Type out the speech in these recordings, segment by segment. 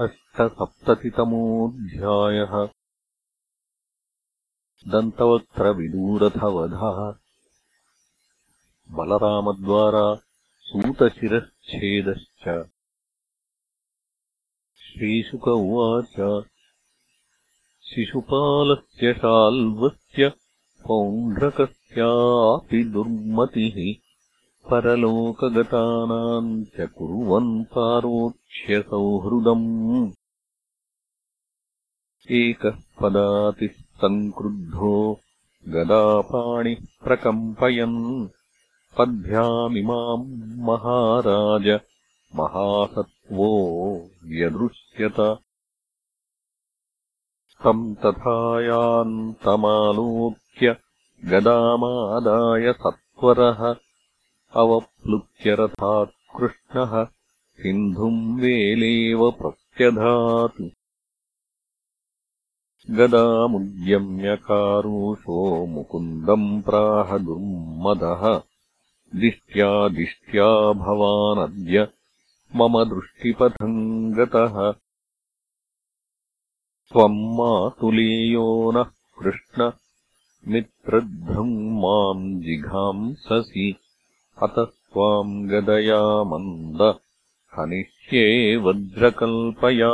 अष्टसप्ततितमोऽध्यायः दन्तवक्त्रविदूरथवधः। बलरामद्वारा सूतशिरश्छेदश्च श्रीशुक उवाच। शिशुपालस्य शाल्वस्य पौण्ड्रकस्यापि दुर्मतिः परलोकगतानाम् च कुर्वन् पारोक्ष्यसौहृदम् एकः पदातिः सङ्क्रुद्धो गदापाणिः प्रकम्पयन् पद्भ्यामिमाम् महाराज महासत्त्वो व्यदृश्यत। तम् तथायान्तमालोक्य गदामादाय सत्वरः अवप्लुत्यरथात् कृष्णः सिन्धुम् वेलेव प्रत्यधात्। गदामुद्यम्यकारुषो मुकुन्दम् प्राह दुर्मदः। दिष्ट्या दिष्ट्या भवानद्य मम दृष्टिपथम् गतः। त्वम् मातुलेयो नः कृष्ण। मित्रध्वम् माम् जिघांससि अतः त्वाम् गदया मन्द हनिष्ये वज्रकल्पया।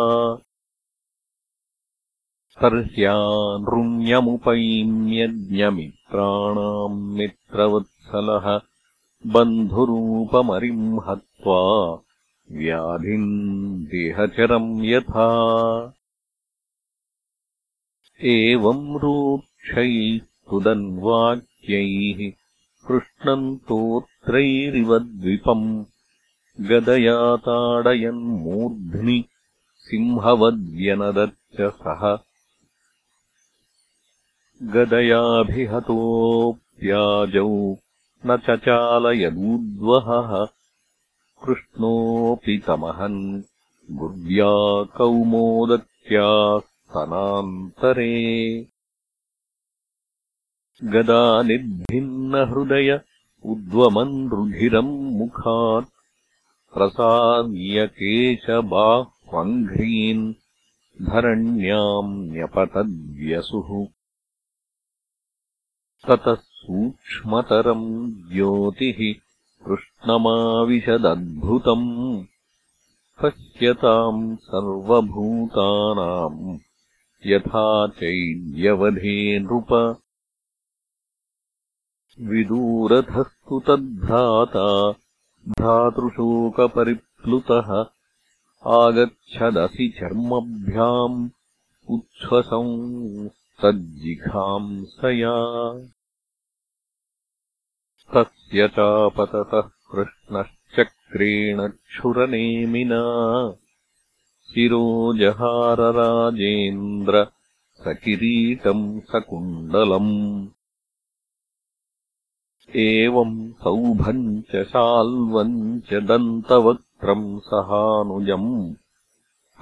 तर्ह्यानृण्यमुपैम्यज्ञमित्राणाम् मित्रवत्सलः बन्धुरूपमरिम् हत्वा व्याधिम् देहचरम् यथा। एवम् रूक्षैः सुदन्वाक्यैः कृष्णन्तोत्रैरिव द्विपम् गदया ताडयन्मूर्ध्नि सिंहवद्व्यनदच्च सः गदयाभिहतोऽप्याजौ न चचालयदूद्वहः कृष्णोऽपि तमहन् गुर्व्या कौमोदत्या स्तनान्तरे गदानिर्भिन्नहृदय उद्वमन् रुधिरम् मुखात् प्रसाद्यकेशबाह्वङ्घ्रीन् धरण्याम् न्यपतद्व्यसुः ततः सूक्ष्मतरम् ज्योतिः कृष्णमाविशदद्भुतम् पश्यताम् सर्वभूतानाम् यथा चैद्यवधे नृप विदूरथस्तु तद्भ्राता भ्रातृशोकपरिप्लुतः आगच्छदसि चर्मभ्याम् तज्जिघांसया तस्य चापततः कृष्णश्चक्रेण क्षुरनेमिना। शिरोजहारराजेन्द्र सकिरीटम् सकुण्डलम् एवम् सौभम् च शाल्वम् च दन्तवक्त्रम् सहानुजम्।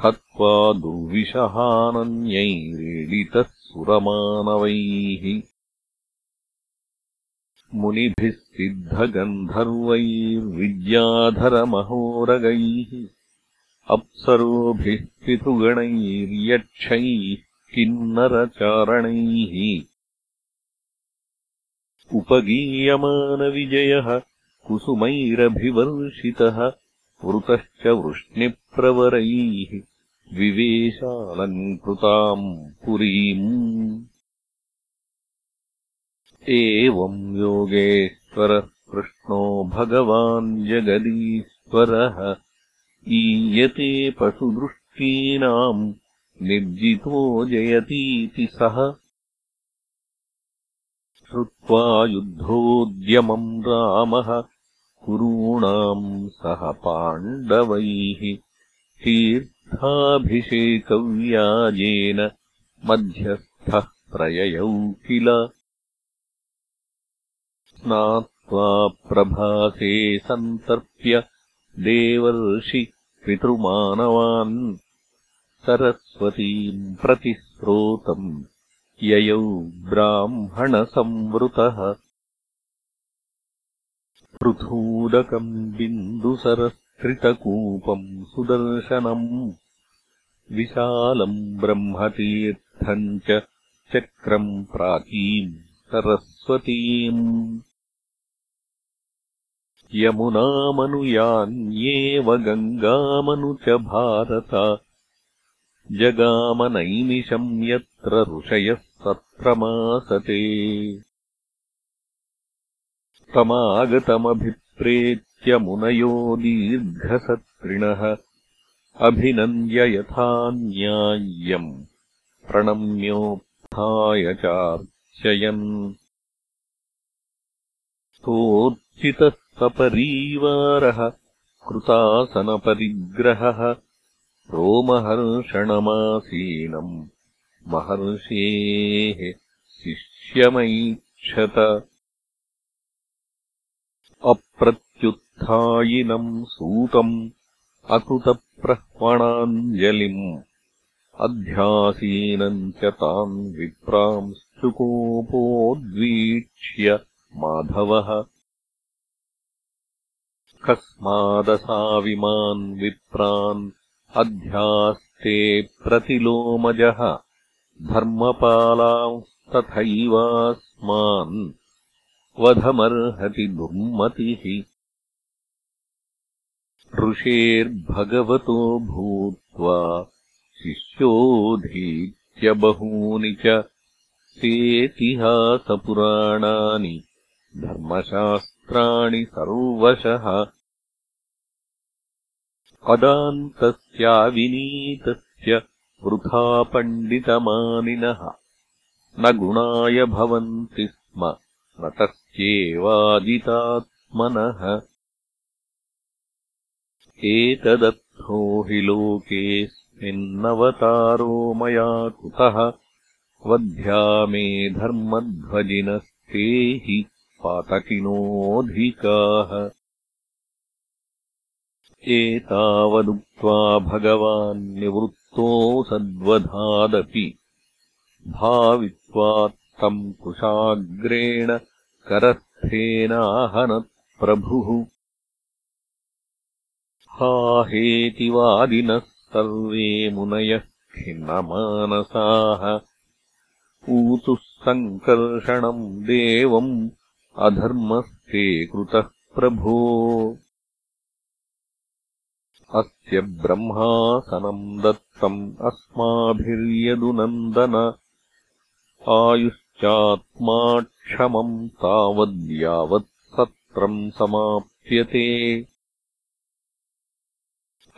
हत्वा दुर्विषहानन्यैरीडितः सुरमानवैः मुनिभिः सिद्धगन्धर्वैर्विद्याधरमहोरगैः। अप्सरोभिः पितृगणैर्यक्षैः किन्नरचारणैः उपगीयमानविजयः कुसुमैरभिवर्षितः वृतश्च वृष्णिप्रवरैः विवेशालङ्कृताम् पुरीम्। एवम् योगेश्वरः कृष्णो भगवान् जगदीश्वरः ईयते पशुदृष्टीनाम् निर्जितो जयतीति सः श्रुत्वा युद्धोद्यमम् रामः कुरूणाम् सह पाण्डवैः तीर्थाभिषेकव्याजेन मध्यस्थः प्रययौ किल। स्नात्वा प्रभासे सन्तर्प्य देवर्षि पितृमानवान् सरस्वतीम् प्रति स्रोतम् ययौ ब्राह्मणसंवृतः। पृथूदकम् बिन्दुसरस्त्रितकूपम् सुदर्शनम्। विशालम् ब्रह्मतीर्थम् च चक्रम् प्राचीम् सरस्वतीम्। यमुनामनुयान्येव गङ्गामनु च भारत। जगामनैमिषम् यत्र ऋषयः सत्रमासते तमागतमभिप्रेत्य मुनयो दीर्घसत्रिणः अभिनन्द्य यथा न्याय्यम् प्रणम्योत्थाय चार्चयन्। सोऽर्चितः सपरीवारः कृतासनपरिग्रहः रोमहर्षणमासीनम् महर्षेः शिष्यमैक्षत अप्रत्युत्थायिनम् सूतम् अकृतप्रह्वणाञ्जलिम् अध्यासीनम् च तान् विप्रांश्चुकोपोद्वीक्ष्य माधवः। कस्मादसाविमान् विप्रान् अध्यास्ते प्रतिलोमजः धर्मपालांस्तथैवास्मान् वधमर्हति दुर्मतिः। ऋषेर्भगवतो भूत्वा शिष्योऽधीत्य बहूनि च तेतिहासपुराणानि धर्मशास्त्राणि सर्वशः। अदान्तस्याविनीतस्य वृथा पण्डितमानिनः न गुणाय भवन्ति स्म न तस्येवाजितात्मनः एतदर्थो हि लोकेऽस्मिन्नवतारो मया कुतः? वध्या मे धर्मध्वजिनस्ते हि पातकिनोऽधिकाः। एतावदुक्त्वा भगवान् निवृत्तो सद्वधादपि भावित्वा तम् कुशाग्रेण करस्थेनाहनत्प्रभुः हा हेति वादिनः सर्वे मुनयः खिन्नमानसाः। ऊतुः सङ्कर्षणम् देवम् अधर्मस्ते कृतः प्रभो अस्य ब्रह्मासनम् दत्तम् अस्माभिर्यदुनन्दन। आयुश्चात्माक्षमम् तावद्यावत् सत्रम् समाप्यते।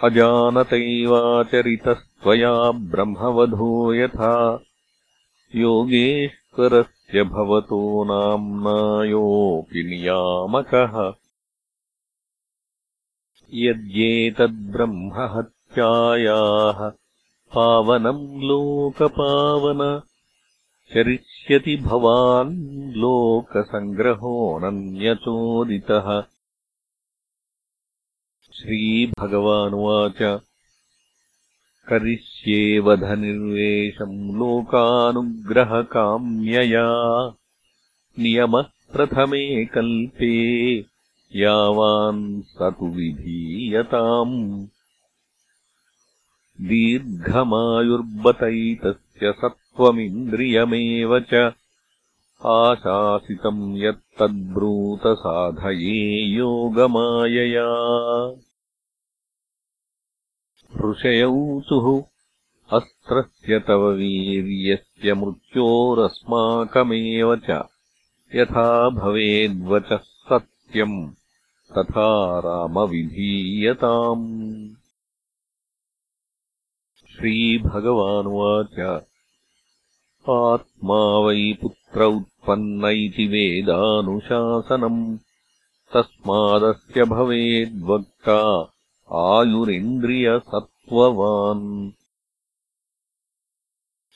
अजानतैवाचरितस्त्वया ब्रह्मवधो यथा। योगेश्वरस्य भवतो नाम्नायोऽपि नियामकः यद्येतद्ब्रह्महत्यायाः पावनम् लोकपावन चरिष्यति भवान् लोकसङ्ग्रहोऽनन्यचोदितः। श्रीभगवानुवाच। करिष्येवधनिर्वेशम् लोकानुग्रहकाम्यया। नियमः प्रथमे कल्पे यावान् स तु विधीयताम्। दीर्घमायुर्बतैतस्य सत्त्वमिन्द्रियमेव च आशासितम् यत्तद्ब्रूतसाधये योगमायया। ऋषयौचुः अस्त्रस्य तव वीर्यस्य मृत्योरस्माकमेव च। यथा भवेद्वचः सत्यम् तथा रामविधीयताम्। श्रीभगवानुवाच। आत्मा वै पुत्र उत्पन्न इति वेदानुशासनम्। तस्मादस्य भवेद्वक्ता आयुरिन्द्रियसत्त्ववान्।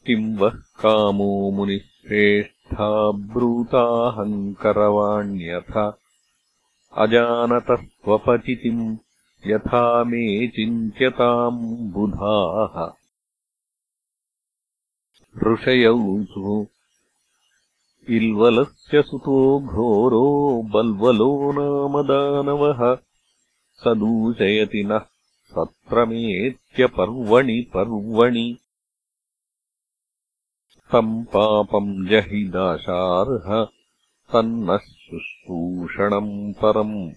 किम् वः कामो मुनिश्रेष्ठा ब्रूताहङ्करवाण्यथ अजानतस्त्वपचितिम् यथा मे चिन्त्यताम् बुधाः। ऋषयौषु इल्वलस्य सुतो घोरो बल्वलो नाम दानवः। स दूषयति नः सत्रमेत्यभिजायते नित्यपर्वणि पर्वणि तम् पापम् जहिदाशार्ह तन्नः शुश्रूषणम् परम्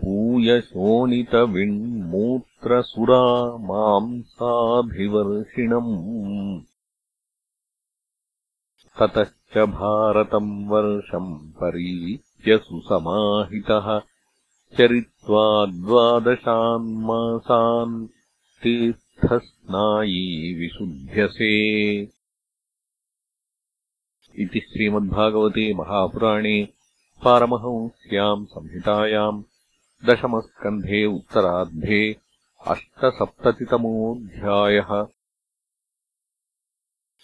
पूयशोणितविण्मूत्रसुरा मांसाभिवर्षिणम्। ततश्च भारतम् वर्षम् परीत्य सुसमाहितः। चरित्वा द्वादशान्मासान् तीर्थस्नायी विशुध्यसे इति श्रीमद्भागवते महापुराणे पारमहंस्याम् संहितायाम् दशमस्कन्धे उत्तरार्धे अष्टसप्ततितमोऽध्यायः